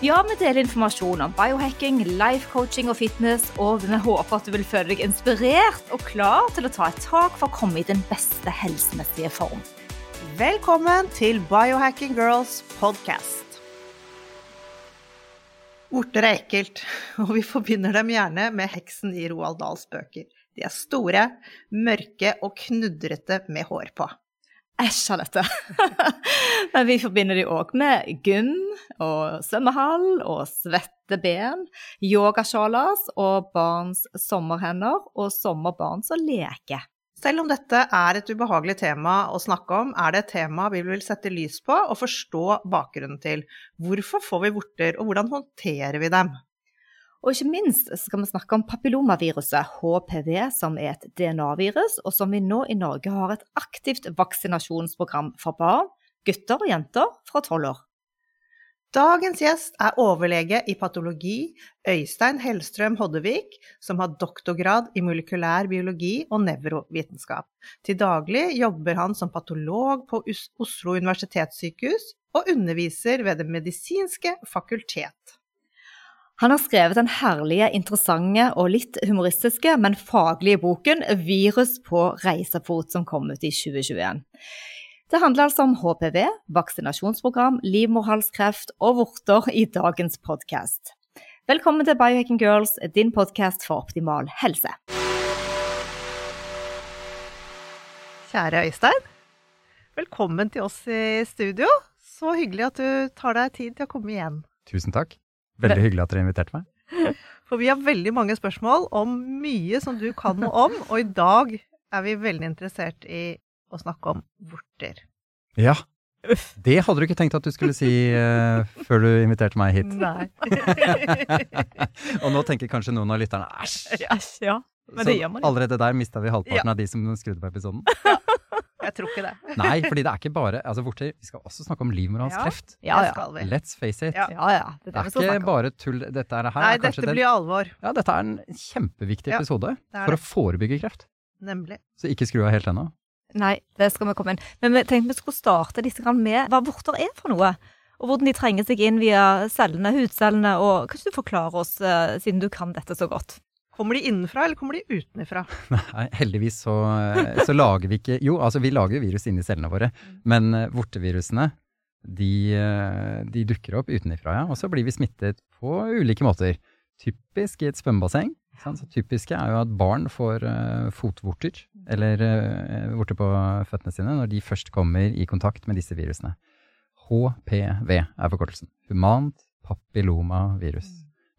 Ja, vi deler informasjon om biohacking, life coaching og fitness, og vi håper at du vil føle deg inspirert og klar til å ta et tak for å komme i den beste helsemessige form. Velkommen til Biohacking Girls podcast. Orter er ekkelt, og vi forbinder dem gjerne med heksen i Roald Dahls bøker. De er store, mørke og knudrete med hår på. Æsj av. Men vi forbinder de òg med gym og svømmehall og svette ben, yogasjalas og barns sommerhender og sommerbarn som leker. Selv om dette er et ubehagelig tema å snakke om, er det et tema vi vil sette lys på og forstå bakgrunnen til. Hvorfor får vi vorter, og hvordan håndterer vi dem? Og ikke minst skal vi snakke om papillomaviruset, HPV, som er et DNA-virus, og som vi nå i Norge har et aktivt vaksinasjonsprogram for barn, gutter og jenter fra 12 år. Dagens gjest er overlege i patologi Øystein Hellstrøm Hoddevik, som har doktorgrad i molekylær biologi og nevrovitenskap. Til daglig jobber han som patolog på Oslo universitetssykehus og underviser ved Det medisinske fakultet. Han har skrevet den herlige, interessante og litt humoristiske, men faglige boken 'Virus på reisefot', som kom ut i 2021. Det handler altså om HPV, vaksinasjonsprogram, livmorhalskreft og vorter i dagens podkast. Velkommen til Biohacking Girls, din podkast for optimal helse. Kjære Øystein. Velkommen til oss i studio. Så hyggelig at du tar deg tid til å komme igjen. Tusen takk. Veldig hyggelig at dere inviterte meg. For vi har veldig mange spørsmål om mye som du kan noe om, og i dag er vi veldig interessert i å snakke om vorter. Ja. Det hadde du ikke tenkt at du skulle si uh, før du inviterte meg hit. Nei. og nå tenker kanskje noen av lytterne æsj. Æsj, ja. Men det gjør man jo. Allerede der mista vi halvparten ja. av de som skrudde på episoden. Jeg tror ikke det. Nei, fordi det er ikke bare altså vorter. Vi skal også snakke om livmorhalskreft. Ja, ja, ja. Let's face it. Ja, ja. Det, det er ikke bare tull. Dette er her Nei, er dette blir alvor. Ja, dette er en kjempeviktig episode for å forebygge kreft. Nemlig. Så ikke skru av helt ennå. Nei, det skal vi komme inn. Men vi tenkte vi skulle starte litt med hva vorter er for noe. Og hvordan de trenger seg inn via cellene, hudcellene. Og kan ikke du forklare oss, uh, siden du kan dette så godt? Kommer de innenfra, eller kommer de utenfra? Nei, heldigvis så, så lager vi ikke Jo, altså vi lager virus inni cellene våre, men uh, vortevirusene de, uh, de, dukker opp utenfra, ja. Og så blir vi smittet på ulike måter. Typisk i et svømmebasseng. Så typiske er jo at barn får fotvorter, eller vorter på føttene sine, når de først kommer i kontakt med disse virusene. HPV er forkortelsen. Humant papillomavirus.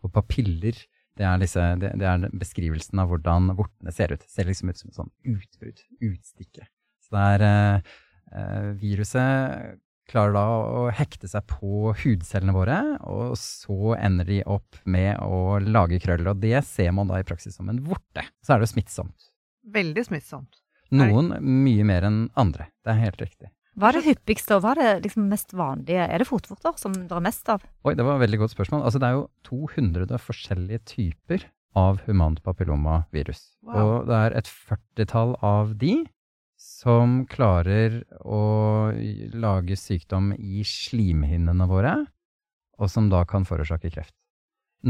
Og papiller, det er, disse, det, det er beskrivelsen av hvordan vortene ser ut. Det ser liksom ut som et sånn utbrudd, utstikke. Så det er eh, Viruset klarer da å hekte seg på hudcellene våre, og så ender de opp med å lage krøller. Og det ser man da i praksis som en vorte. Så er det jo smittsomt. Veldig smittsomt. Noen mye mer enn andre. Det er helt riktig. Hva er det hyppigste, og hva er det liksom mest vanlige? Er det fotvorter som det er mest av? Oi, det var et veldig godt spørsmål. Altså, det er jo 200 forskjellige typer av humant papillomavirus. Wow. Og det er et førtitall av de som klarer å lage sykdom i slimhinnene våre, og som da kan forårsake kreft.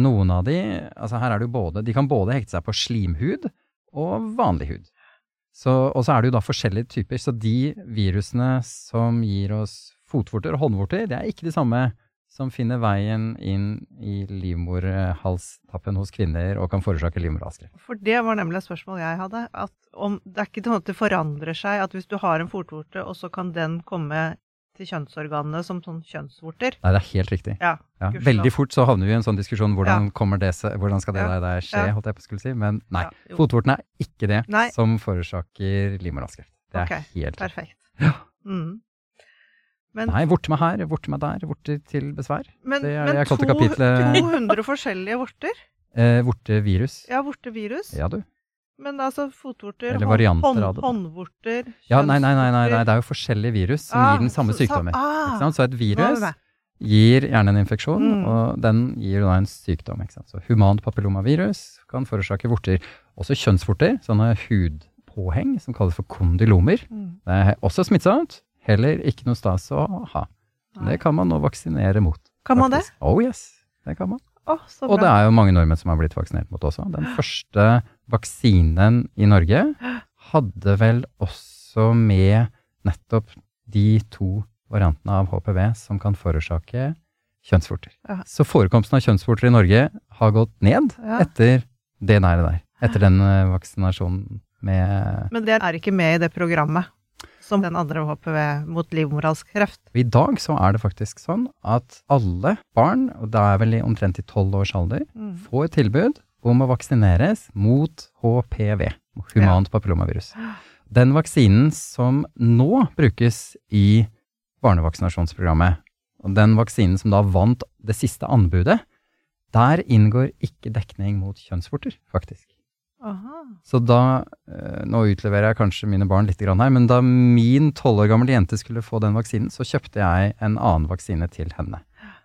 Noen av de, altså her er det jo både, de kan både hekte seg på slimhud og vanlig hud. Og så er det jo da forskjellige typer. Så de virusene som gir oss fotvorter og håndvorter, det er ikke de samme som finner veien inn i livmorhalstappen hos kvinner og kan forårsake livmorhalskreft. For det var nemlig et spørsmål jeg hadde. At om, det er ikke sånn at det forandrer seg at hvis du har en fotvorte, og så kan den komme til kjønnsorganene som sånn kjønnsvorter? Nei, det er helt riktig. Ja, ja, veldig fort så havner vi i en sånn diskusjon hvordan, ja. det, hvordan skal det der, der skje, holdt jeg på å skulle si. Men nei, fotvorten er ikke det nei. som forårsaker livmorhalskreft. Det er okay, helt Perfekt. Ja. Mm. Men, Nei, vorte meg her, vorte meg der, vorter til besvær. Men, det er men kalte kapitlet 200 forskjellige vorter? Eh, vortevirus. Ja, vortevirus. Ja, du. Men altså fotvorter, hånd- hånd, håndvorter Ja, nei, nei, nei, nei, det er jo forskjellige virus som Ah, gir den samme så- så- sykdommen. ah, Så et virus gir gjerne en infeksjon, Mm. og den gir da en sykdom. Ikke sant? Så humant papillomavirus kan forårsake vorter. Også kjønnsvorter, sånne hudpåheng som kalles for kondylomer. Mm. Det er også smittsomt. Heller ikke noe stas å ha. Nei. Det kan man nå vaksinere mot. Kan man det? Oh yes, det kan man. Oh, Og det er jo mange nordmenn som har blitt vaksinert mot også. Den første vaksinen i Norge hadde vel også med nettopp de to variantene av HPV som kan forårsake kjønnsvorter. Ja. Så forekomsten av kjønnsvorter i Norge har gått ned Ja. etter det nære der. Etter den eh, vaksinasjonen med Men det er ikke med i det programmet som den andre HPV mot livmorhalskreft. I dag så er det faktisk sånn at alle barn, og det er vel omtrent i tolv års alder, Mm. får tilbud om å vaksineres mot HPV, humant papillomavirus. Den vaksinen som nå brukes i barnevaksinasjonsprogrammet, og den vaksinen som da vant det siste anbudet, der inngår ikke dekning mot kjønnsvorter, faktisk. Aha. Så da, eh, nå utleverer jeg kanskje mine barn litt her, men da min tolv år gamle jente skulle få den vaksinen, så kjøpte jeg en annen vaksine til henne.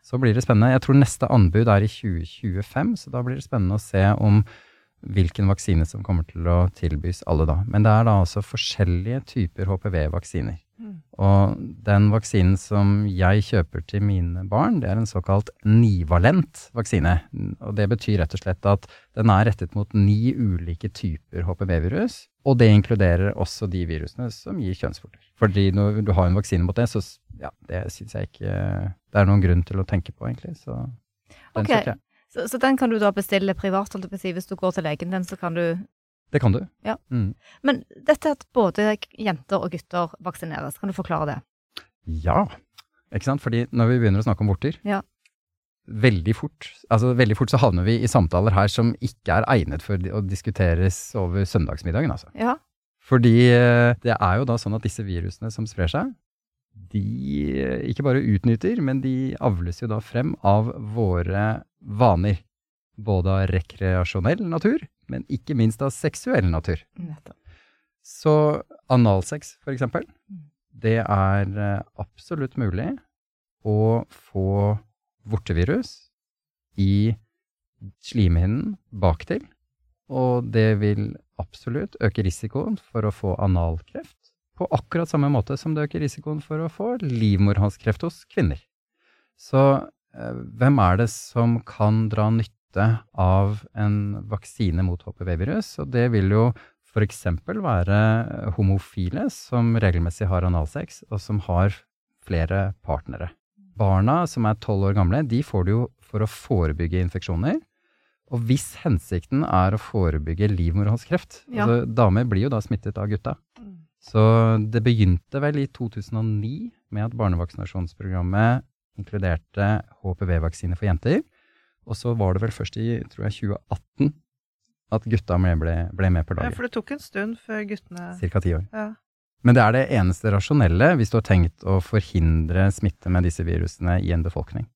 Så blir det spennende. Jeg tror neste anbud er i 2025, så da blir det spennende å se om hvilken vaksine som kommer til å tilbys alle da. Men det er da altså forskjellige typer HPV-vaksiner. Mm. Og den vaksinen som jeg kjøper til mine barn, det er en såkalt nivalent vaksine. Og det betyr rett og slett at den er rettet mot ni ulike typer HPV-virus, og det inkluderer også de virusene som gir kjønnsvorter. Fordi når du har en vaksine mot det, så ja, det syns jeg ikke det er noen grunn til å tenke på, egentlig. Så den Ok. kjøper jeg. Så, så den kan du da bestille privat. Hvis du går til legen din, så kan du Det kan du. Ja. Mm. Men dette at både jenter og gutter vaksineres, kan du forklare det? Ja, ikke sant? Fordi når vi begynner å snakke om vorter, Ja. Veldig fort, altså veldig fort så havner vi i samtaler her som ikke er egnet for å diskuteres over søndagsmiddagen, altså. Ja. Fordi eh, det er jo da sånn at disse virusene som sprer seg, de eh, ikke bare utnytter, men de avles jo da frem av våre vaner. Både av rekreasjonell natur, men ikke minst av seksuell natur. Nettopp. Så analsex, for eksempel, Mm. det er eh, absolutt mulig å få vortevirus i slimhinnen baktil, og det vil absolutt øke risikoen for å få analkreft på akkurat samme måte som det øker risikoen for å få livmorhalskreft hos kvinner. Så eh, hvem er det som kan dra nytte av en vaksine mot HPV-virus? Og det vil jo f.eks. være homofile som regelmessig har analsex, og som har flere partnere. Barna som er tolv år gamle, de får det jo for å forebygge infeksjoner. Og hvis hensikten er å forebygge livmorhalskreft Ja. altså Damer blir jo da smittet av gutta. Mm. Så det begynte vel i 2009 med at barnevaksinasjonsprogrammet inkluderte HPV-vaksine for jenter. Og så var det vel først i tror jeg, 2018 at gutta ble, ble, med på Ja, for det tok en stund før guttene Cirka ti år. ja. Men det er det eneste rasjonelle hvis du har tenkt å forhindre smitte med disse virusene i en befolkning.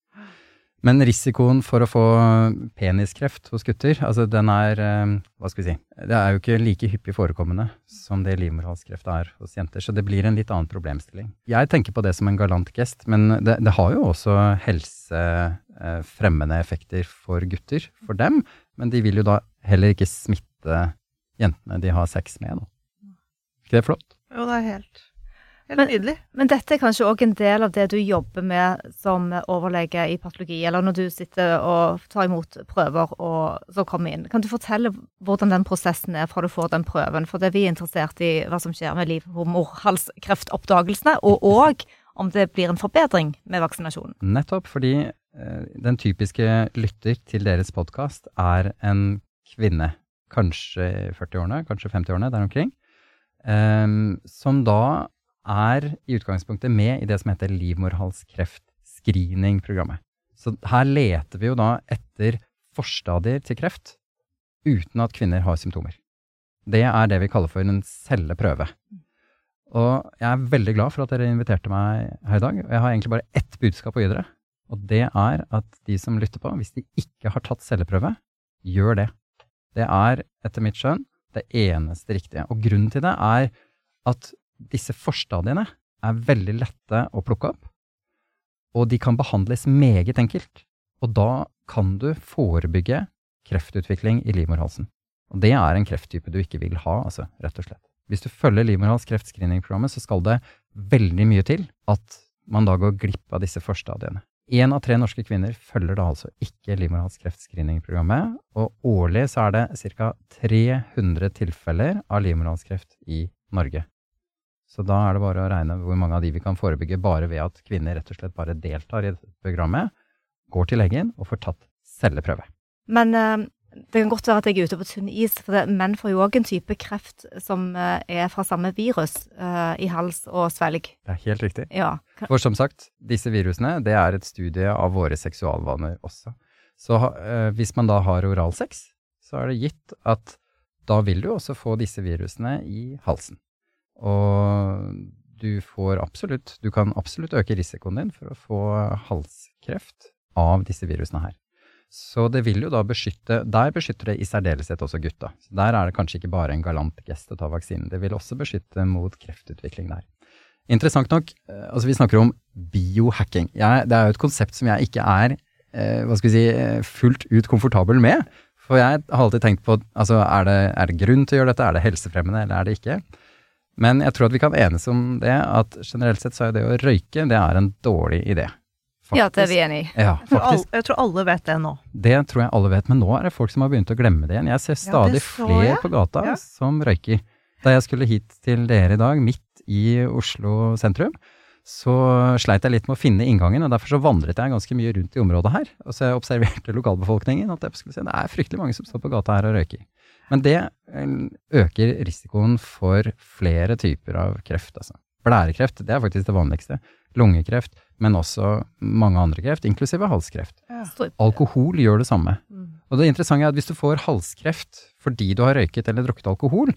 Men risikoen for å få peniskreft hos gutter, altså den er eh, Hva skal vi si Det er jo ikke like hyppig forekommende som det livmorhalskreft er hos jenter, så det blir en litt annen problemstilling. Jeg tenker på det som en galant gest, men det, det har jo også helsefremmende effekter for gutter, for dem. Men de vil jo da heller ikke smitte jentene de har sex med, da. ikke det flott? Jo, det er helt, helt Men- nydelig. Men dette er kanskje òg en del av det du jobber med som overlege i patologi, eller når du sitter og tar imot prøver og så kommer inn. Kan du fortelle hvordan den prosessen er fra du får den prøven? For det er vi er interessert i hva som skjer med livmorhalskreftoppdagelsene, og òg om det blir en forbedring med vaksinasjonen. Nettopp fordi eh, den typiske lytter til deres podkast er en kvinne, kanskje i 40-årene, kanskje 50-årene, der omkring, som da er i utgangspunktet med i det som heter livmorhalskreftscreening-programmet. Så her leter vi jo da etter forstadier til kreft uten at kvinner har symptomer. Det er det vi kaller for en celleprøve. Og jeg er veldig glad for at dere inviterte meg her i dag. Og jeg har egentlig bare ett budskap å gi dere. Og det er at de som lytter på, hvis de ikke har tatt celleprøve, gjør det. Det er, etter mitt skjønn, det eneste riktige. Og grunnen til det er at disse forstadiene er veldig lette å plukke opp, og de kan behandles meget enkelt. Og da kan du forebygge kreftutvikling i livmorhalsen. Og det er en krefttype du ikke vil ha, altså, rett og slett. Hvis du følger livmorhals kreftscreeningprogrammet, så skal det veldig mye til at man da går glipp av disse forstadiene. Én av tre norske kvinner følger da altså ikke livmorhals kreftscreeningprogrammet, og årlig så er det ca. 300 tilfeller av livmorhalskreft i Norge. Så da er det bare å regne hvor mange av de vi kan forebygge bare ved at kvinner rett og slett bare deltar i programmet, går til legen og får tatt celleprøve. Men eh, det kan godt være at jeg er ute på tynn is, for det, menn får jo òg en type kreft som eh, er fra samme virus uh, i hals og svelg. Det er helt riktig. Ja. For som sagt, disse virusene det er et studie av våre seksualvaner også. Så uh, hvis man da har oralsex, så er det gitt at da vil du også få disse virusene i halsen. Og du får absolutt Du kan absolutt øke risikoen din for å få halskreft av disse virusene her. Så det vil jo da beskytte Der beskytter det i særdeleshet også gutta. Så der er det kanskje ikke bare en galant gest å ta vaksinen. Det vil også beskytte mot kreftutvikling der. Interessant nok, eh, altså vi snakker om biohacking. Jeg, det er jo et konsept som jeg ikke er eh, hva skal vi si, eh, fullt ut komfortabel med. For jeg har alltid tenkt på altså er det, er det grunn til å gjøre dette, er det helsefremmende eller er det ikke? Men jeg tror at vi kan enes om det, at generelt sett så er det å røyke det er en dårlig idé. Ja, det er vi enig i. Ja, Jeg tror, alle, jeg tror alle vet det nå. Det tror jeg alle vet, men nå er det folk som har begynt å glemme det igjen. Jeg ser stadig ja, flere på gata Ja. som røyker. Da jeg skulle hit til dere i dag, midt i Oslo sentrum, så sleit jeg litt med å finne inngangen, og derfor så vandret jeg ganske mye rundt i området her. Og så jeg observerte lokalbefolkningen, at jeg skulle si, det er fryktelig mange som står på gata her og røyker. Men det eh, øker risikoen for flere typer av kreft, altså. Blærekreft, det er faktisk det vanligste. Lungekreft, men også mange andre kreft, inklusive halskreft. Ja. Alkohol gjør det samme. Mm. Og det interessante er at hvis du får halskreft fordi du har røyket eller drukket alkohol,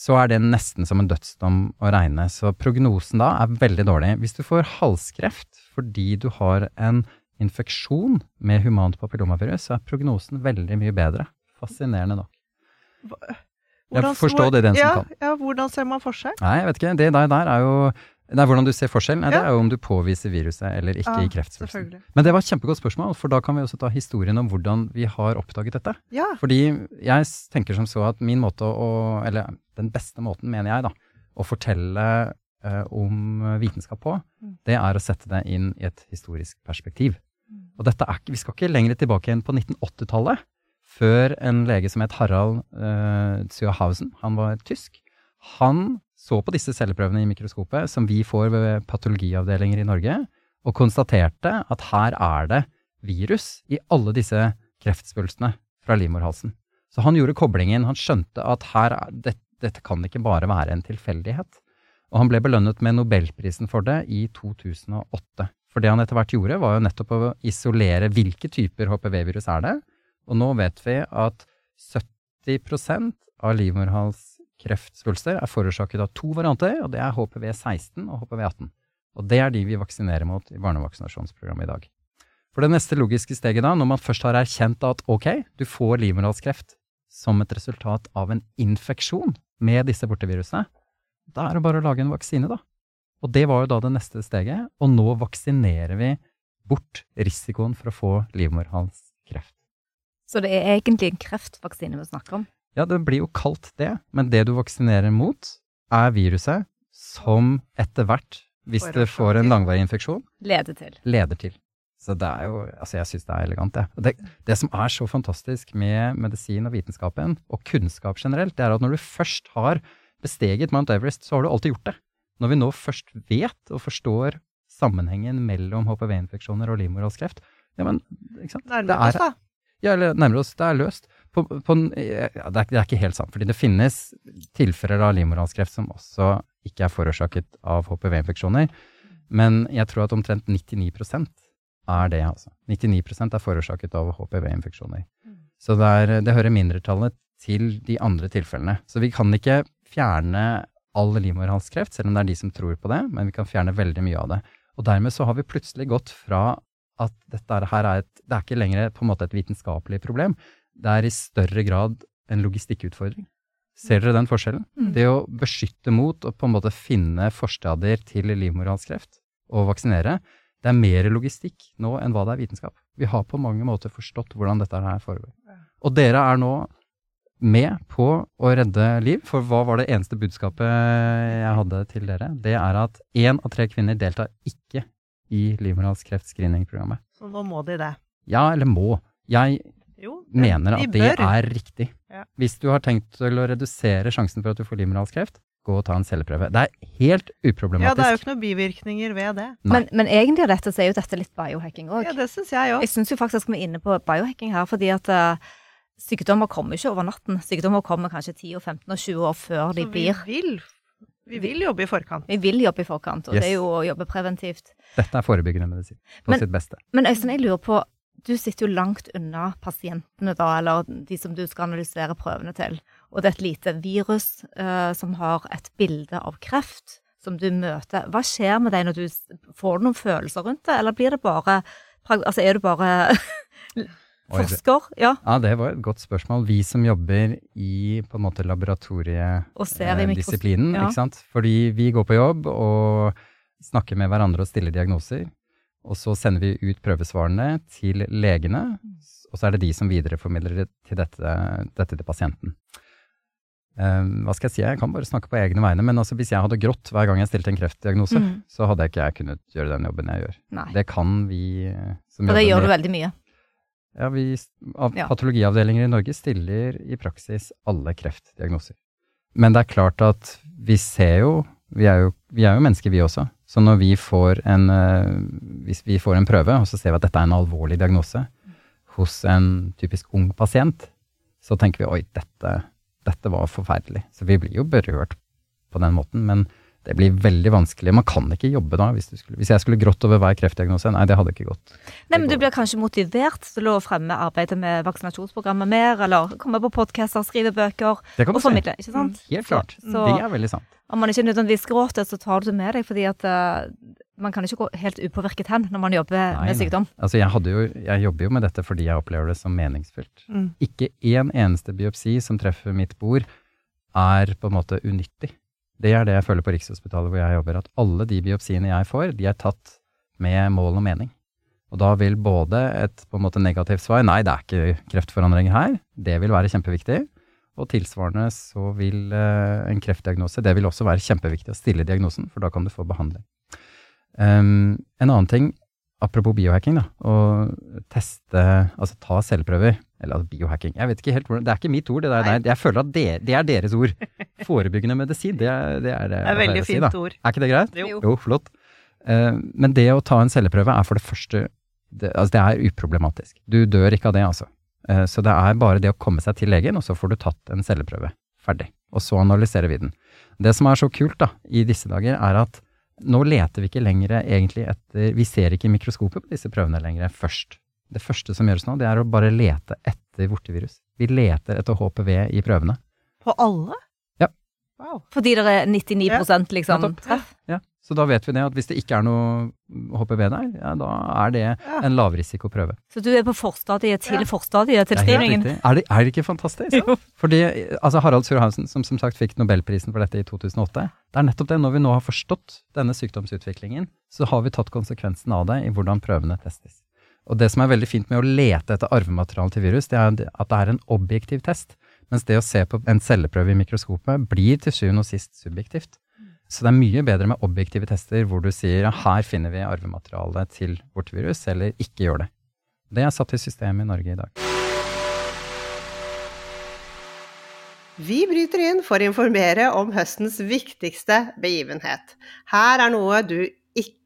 så er det nesten som en dødsdom å regne. Så prognosen da er veldig dårlig. Hvis du får halskreft fordi du har en infeksjon med humant papillomavirus, så er prognosen veldig mye bedre. Fascinerende nok. Hvordan- forstår det den som ja, kan. Ja, hvordan ser man forskjell? Nei, jeg vet ikke. Det der, der er jo Er hvordan du ser forskjellen. Nei, Det er jo om du påviser viruset eller ikke Ja, i kreftsvulsten. Men det var et kjempegodt spørsmål, for da kan vi også ta historien om hvordan vi har oppdaget dette. Ja. Fordi jeg tenker som så at min måte å Eller den beste måten, mener jeg, da, å fortelle eh, om vitenskap på, Mm. det er å sette det inn i et historisk perspektiv. Mm. Og dette er ikke, vi skal ikke lenger tilbake igjen på 1980-tallet, før en lege som het Harald eh, Zühausen, han var tysk, han så på disse celleprøvene i mikroskopet som vi får ved patologiavdelinger i Norge, og konstaterte at her er det virus i alle disse kreftsvulstene fra livmorhalsen. Så han gjorde koblingen, han skjønte at her, er- det, dette kan ikke bare være en tilfeldighet. Og han ble belønnet med nobelprisen for det i 2008. For det han etter hvert gjorde, var jo nettopp å isolere hvilke typer HPV-virus er det. Og nå vet vi at 70% av livmorhalskreftsvulster er forårsaket av to varianter, og det er HPV16 og HPV18. Og det er de vi vaksinerer mot i barnevaksinasjonsprogrammet i dag. For det neste logiske steget da, når man først har erkjent at ok, du får livmorhalskreft som et resultat av en infeksjon med disse bortevirusene, da er det bare å lage en vaksine, da. Og det var jo da det neste steget, og nå vaksinerer vi bort risikoen for å få livmorhalskreft. Så det er egentlig en kreftvaksine vi snakker om. Ja, det blir jo kalt det, men det du vaksinerer mot, er viruset som etter hvert, hvis det får en langvarig infeksjon, Leder til. leder til. Så det er jo Altså, jeg syns det er elegant, det. Ja. det. Det som er så fantastisk med medisin og vitenskapen, og kunnskap generelt, det er at når du først har besteget Mount Everest, så har du alltid gjort det. Når vi nå først vet og forstår sammenhengen mellom HPV-infeksjoner og livmorhalskreft, ja, men ikke sant? Nærmer er- oss, da. Ja, eller nærmere oss. Det er løst. På, på, ja, det, er, det er ikke helt sant, fordi det finnes tilfeller av livmorhalskreft som også ikke er forårsaket av HPV-infeksjoner. Men jeg tror at omtrent 99% er det, altså. 99% er forårsaket av HPV-infeksjoner. Så det, er, det hører mindretallet til de andre tilfellene. Så vi kan ikke fjerne all livmorhalskreft, selv om det er de som tror på det, men vi kan fjerne veldig mye av det. Og dermed så har vi plutselig gått fra at dette er- her er et Det er ikke lenger på en måte et vitenskapelig problem. Det er i større grad en logistikkutfordring. Ser dere den forskjellen? Mm. Det å beskytte mot og på en måte finne forstadier til livmorhalskreft og vaksinere, det er mer logistikk nå enn hva det er vitenskap. Vi har på mange måter forstått hvordan dette her foregår. Og dere er nå med på å redde liv, for hva var det eneste budskapet jeg hadde til dere? Det er at én av tre kvinner deltar ikke i livmorhalskreftscreeningprogrammet. Så nå må de det. Ja, eller må. Jeg Jo, mener de at det bør. er riktig. Ja. Hvis du har tenkt til å redusere sjansen for at du får livmorhalskreft, gå og ta en celleprøve. Det er helt uproblematisk. Ja, det er jo ikke noen bivirkninger ved det. Men, men egentlig av dette så er jo dette litt biohacking òg. Ja, det syns jeg òg. Jeg syns jo faktisk vi er inne på biohacking her, fordi at uh, sykdommer kommer ikke over natten. Sykdommer kommer kanskje 10, og 15 og 20 år før de Så vi blir. vil, vi vil jobbe i forkant. Vi vil jobbe i forkant, og Yes. det er jo å jobbe preventivt. Dette er forebyggende medisin på Men- sitt beste. Men Øystein, jeg lurer på, du sitter jo langt unna pasientene da, eller de som du skal analysere prøvene til. Og det er et lite virus uh, som har et bilde av kreft som du møter. Hva skjer med deg når du får noen følelser rundt det, eller blir det bare Altså er du bare forsker? Ja. Ja, det var et godt spørsmål. Vi som jobber i på en måte laboratoriedisiplinen, ja. ikke sant. Fordi vi går på jobb og snakker med hverandre og stiller diagnoser. Og så sender vi ut prøvesvarene til legene, og så er det de som videreformidler det til dette, dette til pasienten. Um, hva skal jeg si, jeg kan bare snakke på egne vegne, men altså hvis jeg hadde grått hver gang jeg stilte en kreftdiagnose, Mm. så hadde ikke jeg kunnet gjøre den jobben jeg gjør. Nei. Det kan vi som Og det gjør du veldig mye. ja, vi, av Ja. Patologiavdelinger i Norge stiller i praksis alle kreftdiagnoser. Men det er klart at vi ser jo Vi er jo, vi er jo mennesker, vi også. Så når vi får en eh, Hvis vi får en prøve, og så ser vi at dette er en alvorlig diagnose hos en typisk ung pasient, så tenker vi oi, dette, dette var forferdelig. Så vi blir jo berørt på den måten. Men det blir veldig vanskelig. Man kan ikke jobbe da. Hvis, du skulle, hvis jeg skulle grått over hver kreftdiagnose, nei, det hadde ikke gått. Nei, men Du blir kanskje motivert til å fremme arbeidet med vaksinasjonsprogrammet mer, eller komme på podcaster, skrive bøker og si. formidle. ikke sant? Helt klart. Så, Det er veldig sant. om man ikke nødvendigvis gråter, så tar du det med deg, fordi at uh, man kan ikke gå helt upåvirket hen når man jobber Nei, med nei. sykdom. Altså, jeg, jo, jeg jobber jo med dette fordi jeg opplever det som meningsfylt. Mm. Ikke én eneste biopsi som treffer mitt bord, er på en måte unyttig. Det er det jeg føler på Rikshospitalet hvor jeg jobber, at alle de biopsiene jeg får, de er tatt med mål og mening. Og da vil både et på en måte negativt svar, nei, det er ikke kreftforandring her, det vil være kjempeviktig. Og tilsvarende så vil eh, en kreftdiagnose, det vil også være kjempeviktig å stille diagnosen, for da kan du få behandling. Um, en annen ting, apropos biohacking, da, å teste, altså ta celleprøver, eller altså biohacking, jeg vet ikke helt hvordan, det er ikke mitt ord, det der, Nei. Nei, jeg føler at det, det er deres ord. Forebyggende medisin, det er det, er det er veldig fint si, ord. Er ikke det greit? Jo. Jo, flott. Uh, men det å ta en celleprøve er for det første, det, altså det er uproblematisk. Du dør ikke av det, altså. Uh, så det er bare det å komme seg til legen, og så får du tatt en celleprøve. Ferdig. Og så analyserer vi den. Det som er så kult da, i disse dager, er at nå leter vi ikke lenger egentlig etter Vi ser ikke i mikroskopet på disse prøvene lenger først. Det første som gjøres nå, det er å bare lete etter vortevirus. Vi leter etter HPV i prøvene. På alle? Ja. Wow. Fordi det er 99 liksom nettopp. treff. Ja, så da vet vi det, at hvis det ikke er noe HPV der, ja, da er det Ja. en lavrisikoprøve. Så du er på forstadiet til Ja. forstadiet til Det er. Er det, er det ikke fantastisk? Jo. Fordi, altså Harald Surhausen, som som sagt fikk nobelprisen for dette i 2008, det er nettopp det. Når vi nå har forstått denne sykdomsutviklingen, så har vi tatt konsekvensen av det i hvordan prøvene testes. Og det som er veldig fint med å lete etter arvematerialet til virus, det er at det er en objektiv test. Mens det å se på en celleprøve i mikroskopet blir til syvende og sist subjektivt. Så det er mye bedre med objektive tester hvor du sier ja, her finner vi arvematerialet til vårt virus, eller ikke gjør det. Det er satt i systemet i Norge i dag. Vi bryter inn for å informere om høstens viktigste begivenhet. Her er noe du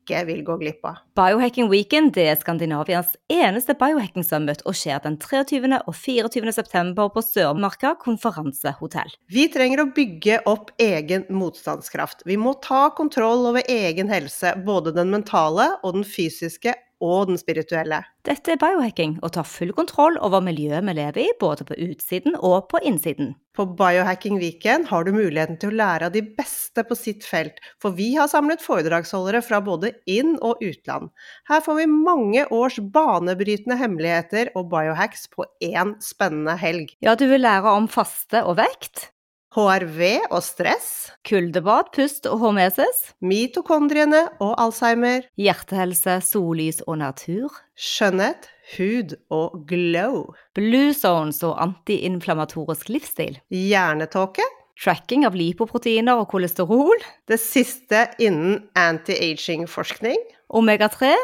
ikke vil gå glipp av. Biohacking Weekend det er Skandinavias eneste biohacking summit og skjer den 23. og 24. september på Sørmarka konferansehotell. Vi trenger å bygge opp egen motstandskraft. Vi må ta kontroll over egen helse, både den mentale og den fysiske og den spirituelle. Dette er biohacking, og tar full kontroll over miljøet vi lever i, både på utsiden og på innsiden. På Biohacking Weekend har du muligheten til å lære av de beste på sitt felt, for vi har samlet foredragsholdere fra både inn- og utland. Her får vi mange års banebrytende hemmeligheter og biohacks på én spennende helg. Ja, du vil lære om faste og vekt, HRV og stress, kuldebad, pust og hormesis, mitokondriene og alzheimer, hjertehelse, sollys og natur, skjønnhet, hud og glow, blue zones og antiinflamatorisk livsstil, hjernetåke, tracking av lipoproteiner og kolesterol, det siste innen anti-aging-forskning, omega-3,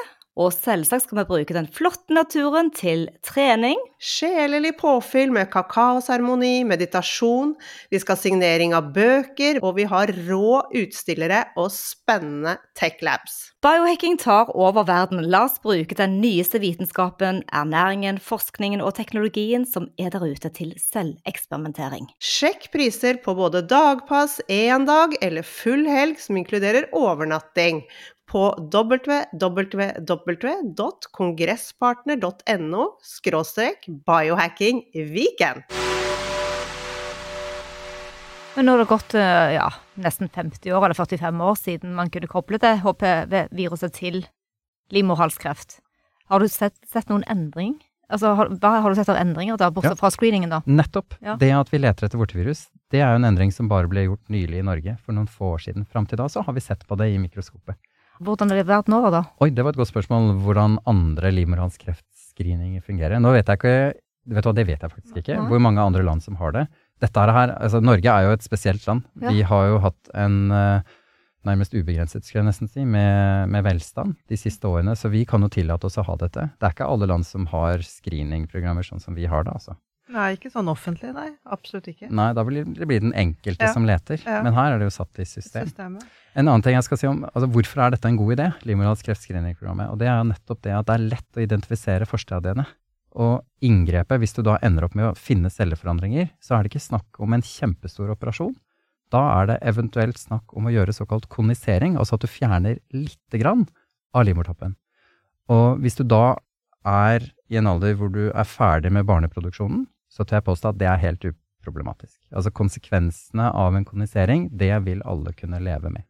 og selvsagt skal vi bruke den flotte naturen til trening, Sjelelig påfyll med kakaoseremoni, meditasjon, vi skal ha signering av bøker, og vi har rå utstillere og spennende tech labs. Biohacking tar over verden. La oss bruke den nyeste vitenskapen, ernæringen, forskningen og teknologien som er der ute til selveksperimentering. Sjekk priser på både dagpass, én dag eller full helg som inkluderer overnatting på www.kongresspartner.no skråstrek biohackingweekend. Men nå har det gått eh, ja, nesten 50 år, eller 45 år siden man kunne koble det HPV-viruset til livmorhalskreft. Har du sett, sett noen endring? Altså, har, hva har du sett av endringer, da, bortsett Ja. fra screeningen, da? Nettopp. Ja. Det at vi leter etter vortevirus, det er jo en endring som bare ble gjort nylig i Norge, for noen få år siden. Fram til da så har vi sett på det i mikroskopet. Hvordan har det vært nå, da? Oi, det var et godt spørsmål. Hvordan andre livmorhalskreftscreeninger fungerer. Nå vet jeg ikke Vet hva, det vet jeg faktisk ikke. Hvor mange andre land som har det. Dette her, altså Norge er jo et spesielt land. Ja. Vi har jo hatt en eh, nærmest ubegrenset, skulle jeg nesten si, med, med velstand de siste årene. Så vi kan jo tillate oss å ha dette. Det er ikke alle land som har screeningprogrammer sånn som vi har det, altså. Nei, ikke sånn offentlig, nei. Absolutt ikke. Nei, da blir det blir den enkelte Ja. som leter. Ja. Men her er det jo satt i system. Systemet. En annen ting jeg skal si om altså hvorfor er dette en god idé, livmorhalskreftskrinningprogrammet, og det er jo nettopp det at det er lett å identifisere forstadiene. Og inngrepet, hvis du da ender opp med å finne celleforandringer, så er det ikke snakk om en kjempestor operasjon. Da er det eventuelt snakk om å gjøre såkalt konisering, altså at du fjerner lite grann av livmortoppen. Og hvis du da er i en alder hvor du er ferdig med barneproduksjonen, så tør jeg påstå at det er helt uproblematisk. Altså konsekvensene av en kondisering, det vil alle kunne leve med.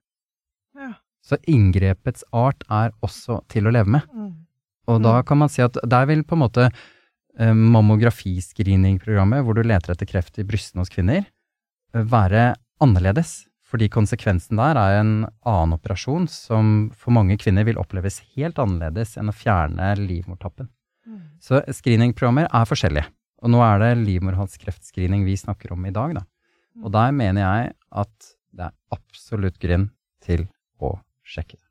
Ja. Så inngrepets art er også til å leve med. Mm. Og da Mm. kan man si at der vil på en måte eh, mammografiscreeningprogrammet, hvor du leter etter kreft i brystene hos kvinner, eh, være annerledes. Fordi konsekvensen der er en annen operasjon som for mange kvinner vil oppleves helt annerledes enn å fjerne livmortappen. Mm. Så screeningprogrammer er forskjellige. Og nå er det livmorhalskreftscreening vi snakker om i dag, da. Og der mener jeg at det er absolutt grunn til å sjekke det.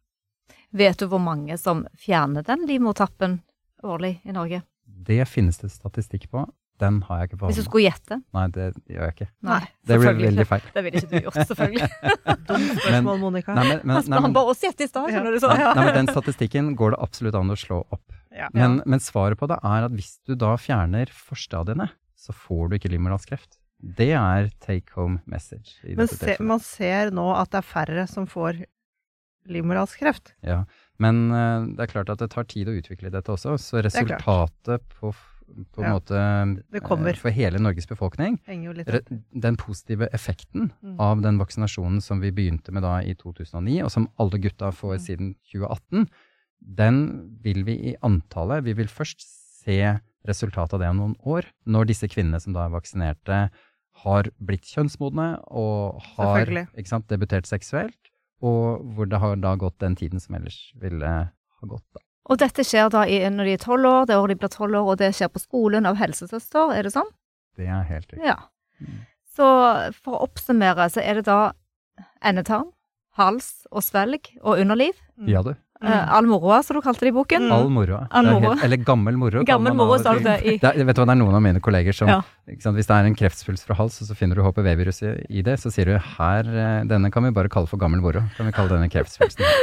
Vet du hvor mange som fjerner den livmortappen årlig i Norge? Det finnes det statistikk på. Den har jeg ikke på Hvis du skulle gjette? Nei, det gjør jeg ikke. Nei, Det blir veldig feil. Det ville ikke du gjort, selvfølgelig. Dumt spørsmål, Monica. Nei, men, men, Han nei, han men, bare oss gjette i stad, skjønner du så. nei, nei, men den statistikken går det absolutt an å slå opp. Ja. Men, men svaret på det er at hvis du da fjerner forstadiene, så får du ikke livmorhalskreft. Det er take home message. i Men se, man ser nå at det er færre som får livmorhalskreft. Ja, men uh, det er klart at det tar tid å utvikle dette også, så resultatet på, på en Ja, måte eh, for hele Norges befolkning, jo litt den positive effekten Mm. av den vaksinasjonen som vi begynte med da i 2009, og som alle gutta får Mm. siden 2018, den vil vi i antallet Vi vil først se resultatet av det om noen år, når disse kvinnene som da er vaksinerte, har blitt kjønnsmodne og har sant, debutert seksuelt, og hvor det har da gått den tiden som ellers ville ha gått. Da. Og dette skjer da i, når de er tolv år, det året de blir tolv år, og det skjer på skolen av helsesøster, er det sånn? Det er helt riktig. Ja. Mm. Så for å oppsummere, så er det da endetarm, hals og svelg og underliv. Ja, du. Eh, all moroa, som du kalte det i boken. Mm. All moroa. Er Eller gammel moro. Gammel moro, sa du det i Det er, vet du hva, det er noen av mine kolleger som Ja. ikke sant, Hvis det er en kreftsvulst fra hals, og så finner du HPV-virus i, i det, så sier du her, eh, denne kan vi bare kalle for gammel moro. Kan vi kalle denne kreftsvulsten.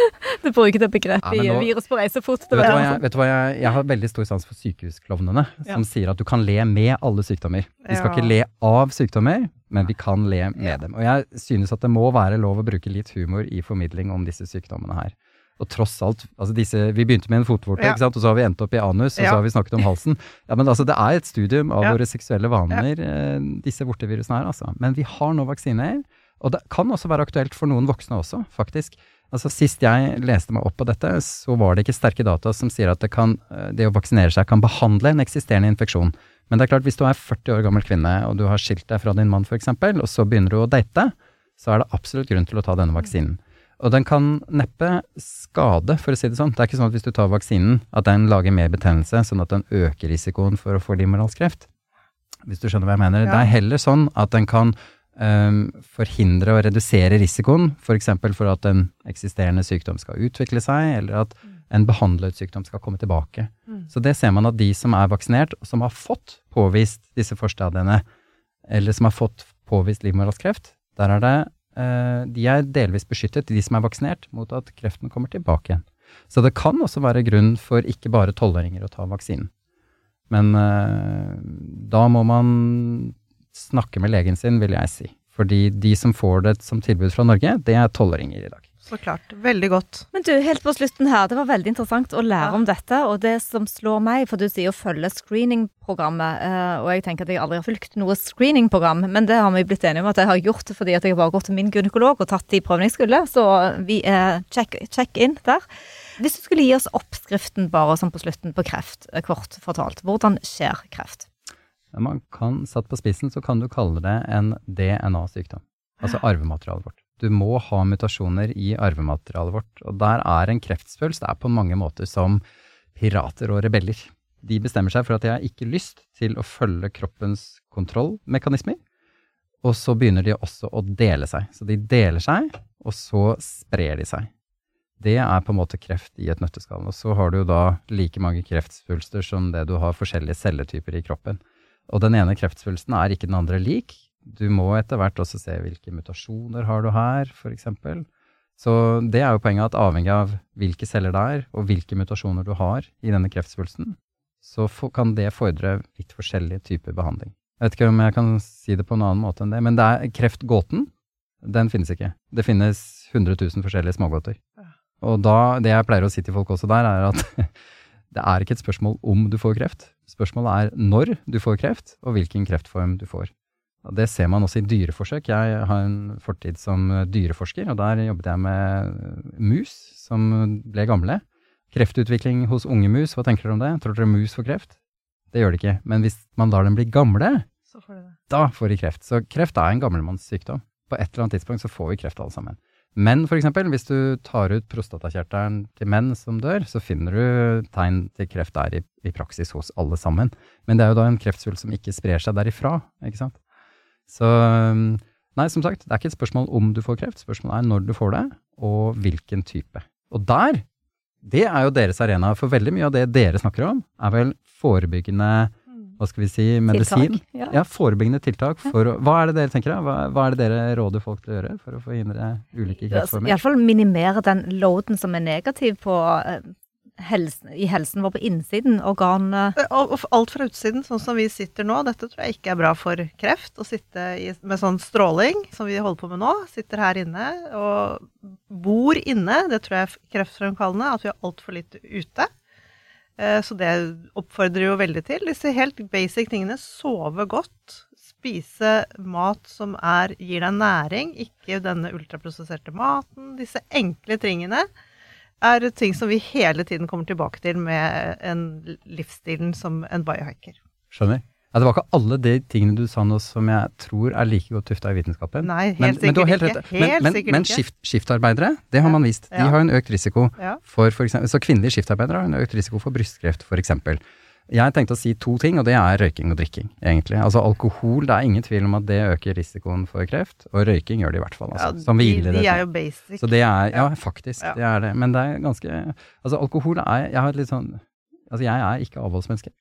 Du bruker det begrepet Ja, nå- Virus på reisefot. fort. vet, du hva jeg, vet du hva jeg, jeg har veldig stor sans for sykehusklovnene, som sier at du kan le med alle sykdommer. Vi skal Ja. ikke le av sykdommer, men vi kan le med Ja. dem. Og jeg synes at det må være lov å bruke litt humor i formidling om disse sykdommene her. Og tross alt, altså disse, Vi begynte med en fotvorte, Ja. ikke sant? og så har vi endt opp i anus, og Ja. så har vi snakket om halsen. Ja, men altså Det er et studium av Ja. våre seksuelle vaner, eh, disse vortevirusene her. altså. Men vi har nå vaksiner, og det kan også være aktuelt for noen voksne også, faktisk. Altså Sist jeg leste meg opp på dette, så var det ikke sterke data som sier at det, kan, eh, det å vaksinere seg kan behandle en eksisterende infeksjon. Men det er klart, hvis du er 40 år gammel kvinne, og du har skilt deg fra din mann f.eks., og så begynner du å date, så er det absolutt grunn til å ta denne vaksinen. Og den kan neppe skade, for å si det sånn. Det er ikke sånn at hvis du tar vaksinen, at den lager mer betennelse, sånn at den øker risikoen for å få livmorhalskreft. Hvis du skjønner hva jeg mener. Ja. Det er heller sånn at den kan um, forhindre og redusere risikoen, f.eks. For, for at en eksisterende sykdom skal utvikle seg, eller at en behandlet sykdom skal komme tilbake. Mm. Så det ser man at de som er vaksinert, og som har fått påvist disse forstadiene, eller som har fått påvist livmorhalskreft, der er det De er delvis beskyttet, de som er vaksinert, mot at kreften kommer tilbake igjen. Så det kan også være grunn for ikke bare tolvåringer å ta vaksinen. Men eh, da må man snakke med legen sin, vil jeg si. Fordi de som får det som tilbud fra Norge, det er tolvåringer i dag. Så klart. Veldig godt. Men du, helt på slutten her, det var veldig interessant å lære Ja. om dette. Og det som slår meg, for du sier å følge screeningprogrammet, eh, og jeg tenker at jeg aldri har fulgt noe screeningprogram, men det har vi blitt enige om at jeg har gjort fordi at jeg bare har gått til min gynekolog og tatt de prøvene jeg skulle, så vi er check, check in der. Hvis du skulle gi oss oppskriften bare sånn på slutten på kreft, eh, kort fortalt, hvordan skjer kreft? Man kan, satt på spissen, så kan du kalle det en DNA-sykdom. Altså arvematerialet vårt. Du må ha mutasjoner i arvematerialet vårt. Og der er en kreftsvulst det er på mange måter som pirater og rebeller. De bestemmer seg for at de har ikke lyst til å følge kroppens kontrollmekanismer. Og så begynner de også å dele seg. Så de deler seg, og så sprer de seg. Det er på en måte kreft i et nøtteskall. Og så har du jo da like mange kreftsvulster som det du har forskjellige celletyper i kroppen. Og den ene kreftsvulsten er ikke den andre lik. Du må etter hvert også se hvilke mutasjoner har du her, f.eks. Så det er jo poenget at avhengig av hvilke celler det er, og hvilke mutasjoner du har i denne kreftsvulsten, så kan det fordre litt forskjellige typer behandling. Jeg vet ikke om jeg kan si det på en annen måte enn det, men det er kreftgåten, den finnes ikke. Det finnes 100 000 forskjellige smågåter. Og da, det jeg pleier å si til folk også der, er at det er ikke et spørsmål om du får kreft. Spørsmålet er når du får kreft, og hvilken kreftform du får. Det ser man også i dyreforsøk. Jeg har en fortid som dyreforsker, og der jobbet jeg med mus som ble gamle. Kreftutvikling hos unge mus, hva tenker dere om det? Tror dere mus får kreft? Det gjør de ikke. Men hvis man lar dem bli gamle, Så får det. da får de kreft. Så kreft er en gammelmannssykdom. På et eller annet tidspunkt så får vi kreft alle sammen. Men for eksempel, hvis du tar ut prostatakjertelen til menn som dør, så finner du tegn til kreft der i, i praksis hos alle sammen. Men det er jo da en kreftsvulst som ikke sprer seg derifra, ikke sant. Så um, nei, som sagt, det er ikke et spørsmål om du får kreft, spørsmålet er når du får det, og hvilken type. Og der, det er jo deres arena, for veldig mye av det dere snakker om, er vel forebyggende, hva skal vi si, medisin. Tiltak? Ja. Ja, forebyggende tiltak for Hva er det dere tenker da? Hva, hva er det dere råder folk til å gjøre for å forhindre ulike kreftformer? Iallfall minimere den loaden som er negativ på eh, helsen, i helsen vår på innsiden. Organ eh, og alt fra utsiden, sånn som vi sitter nå, dette tror jeg ikke er bra for kreft. Å sitte i, med sånn stråling som vi holder på med nå. Sitter her inne og bor inne. Det tror jeg er kreftfremkallende. At vi har altfor lite ute. Eh, Så det oppfordrer jo veldig til. Disse helt basic tingene. Sove godt. Spise mat som er, gir deg næring, ikke denne ultraprosesserte maten. Disse enkle tingene er ting som vi hele tiden kommer tilbake til med en livsstilen som en biohacker. Skjønner. Ja, det var ikke alle de tingene du sa nå som jeg tror er like godt tufta i vitenskapen. Nei, helt men, men sikkert helt ikke. Men, Helt men, sikkert men skift, skiftarbeidere, det har man vist. De Ja. har en økt risiko for eksempel, Så kvinnelige skiftarbeidere har en økt risiko for brystkreft, f.eks. Jeg tenkte å si to ting, og det er røyking og drikking, egentlig. Altså alkohol, det er ingen tvil om at det øker risikoen for kreft, og røyking gjør det i hvert fall. Ja, som vi de, de er jo basic. Så det er, ja, faktisk, Ja. det er det. Men det er ganske Altså, alkohol er Jeg har et litt sånn Altså, jeg er ikke avholdsmenneske.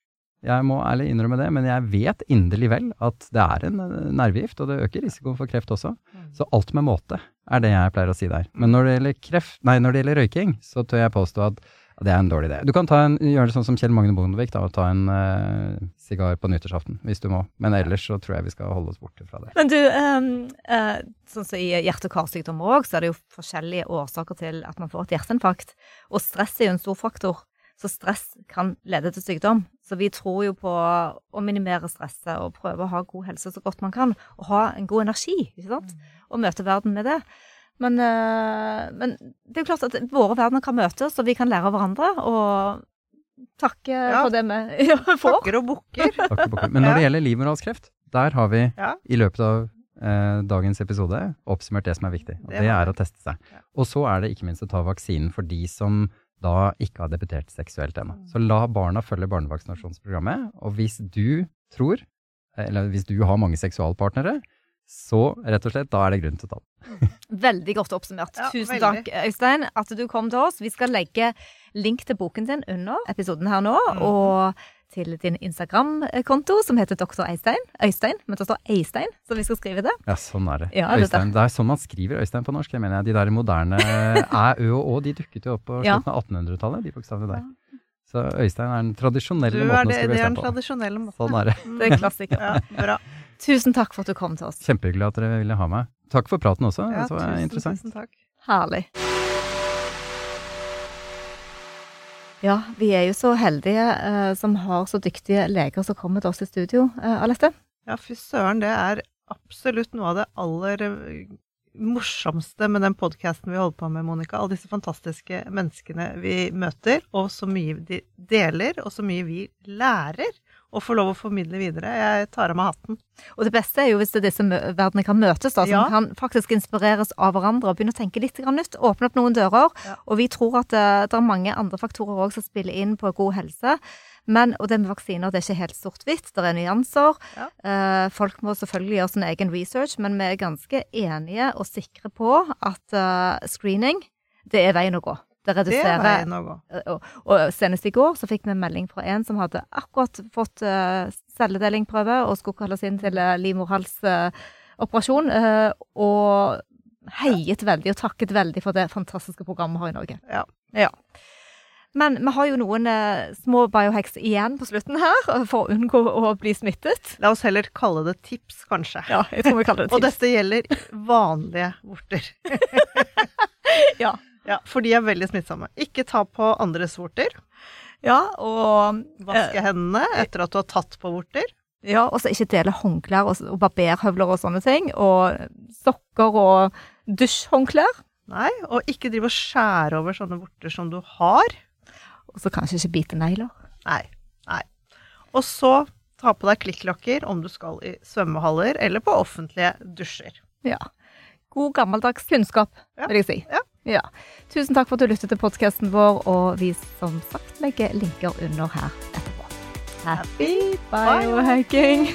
Jeg må ærlig innrømme det, men jeg vet inderlig vel at det er en eh, nervegift, og det øker risikoen for kreft også. Mm. Så alt med måte er det jeg pleier å si der. Men når det gjelder kreft, nei, når det gjelder røyking, så tør jeg påstå at Det er en dårlig idé. Du kan ta en, gjøre det sånn som Kjell Magne Bondevik, da, og ta en uh, sigar på nyttårsaften, hvis du må. Men ellers så tror jeg vi skal holde oss borte fra det. Men du, um, uh, sånn som i hjerte- og karsykdommer òg, så er det jo forskjellige årsaker til at man får et hjerteinfarkt. Og stress er jo en stor faktor. Så stress kan lede til sykdom. Så vi tror jo på å minimere stresset og prøve å ha god helse så godt man kan. Og ha en god energi, ikke sant. Og møte verden med det. Men, uh, men det er jo klart at våre verdener kan møtes, og vi kan lære av hverandre. Og takke ja. for det vi får. Takker og bukker. Men når det gjelder livmorhalskreft, der har vi ja. i løpet av eh, dagens episode oppsummert det som er viktig. Og det, det er å teste seg. Ja. Og så er det ikke minst å ta vaksinen for de som da ikke har debutert seksuelt ennå. Mm. Så la barna følge barnevaksinasjonsprogrammet. Og hvis du tror, eller hvis du har mange seksualpartnere, så rett og slett, da er det grunn til å ta den. Veldig godt oppsummert. Ja, Tusen veldig. takk, Øystein, at du kom til oss. Vi skal legge link til boken din under episoden her nå. Mm. Og til din Instagram-konto, som heter Dr. Øystein. Øystein, men det står Eistein, så vi skal skrive det. Ja, sånn er det. Ja, Øystein, det er sånn man skriver Øystein på norsk. Jeg mener, De der moderne æ, ø og å, de dukket jo opp på slutten av 1800-tallet, de bokstavene der. Så Øystein er den tradisjonelle måten å skrive Øystein på. Det er den tradisjonelle måten. Sånn er det. Det er klassiker. ja, bra. Tusen takk for at du kom til oss. Kjempehyggelig at dere ville ha meg. Takk for praten også. Ja, det var tusen, interessant. Tusen takk. Herlig. Ja, vi er jo så heldige eh, som har så dyktige leger som kommer til oss i studio. Eh, Alette? Ja, fy søren, det er absolutt noe av det aller eh, morsomste med den podkasten vi holder på med, Monica. Alle disse fantastiske menneskene vi møter, og så mye de deler, og så mye vi lærer og få lov å formidle videre. Jeg tar av meg hatten. Og det beste er jo hvis det er disse verdenene kan møtes, da, som ja. kan faktisk inspireres av hverandre og begynne å tenke litt nytt. Åpne opp noen dører. Ja. Og vi tror at det, eh, det er mange andre faktorer òg som spiller inn på god helse. Men, og det med vaksiner det er ikke helt sort-hvitt, det er nyanser. Ja. Eh, folk må selvfølgelig gjøre sin egen research, men vi er ganske enige og sikre på at uh, screening, det er veien å gå. Det reduserer det er og, og, og, senest i går så fikk vi en melding fra en som hadde akkurat fått uh, celledelingprøve og skulle kalles inn til uh, livmorhalsoperasjon. Uh, og heiet veldig og takket veldig for det fantastiske programmet vi har i Norge. Ja. ja. Men vi har jo noen uh, små biohacks igjen på slutten her, for å unngå å bli smittet. La oss heller kalle det tips, kanskje. Ja, jeg tror vi kaller det tips. og dette gjelder vanlige vorter. ja. Ja, for de er veldig smittsomme. Ikke ta på andres vorter. Ja, og Vaske eh, hendene etter at du har tatt på vorter. Ja, og så ikke dele håndklær og, og barberhøvler og sånne ting. Og sokker og dusjhåndklær. Nei, og ikke drive og skjære over sånne vorter som du har. Og så kanskje ikke bite negler. Nei. Nei. Og så ta på deg klikklakker om du skal i svømmehaller eller på offentlige dusjer. Ja. God gammeldags kunnskap, ja. vil jeg si. Ja. Ja. Tusen takk for at du lyttet til podkasten vår, og vi som sagt legger linker under her etterpå. Happy biohacking!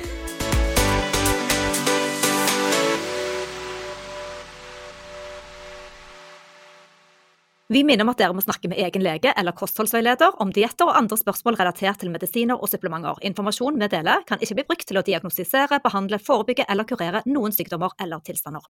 Vi minner om at dere må snakke med egen lege eller kostholdsveileder om dietter og andre spørsmål relatert til medisiner og supplementer. Informasjon vi deler, kan ikke bli brukt til å diagnostisere, behandle, forebygge eller kurere noen sykdommer eller tilstander.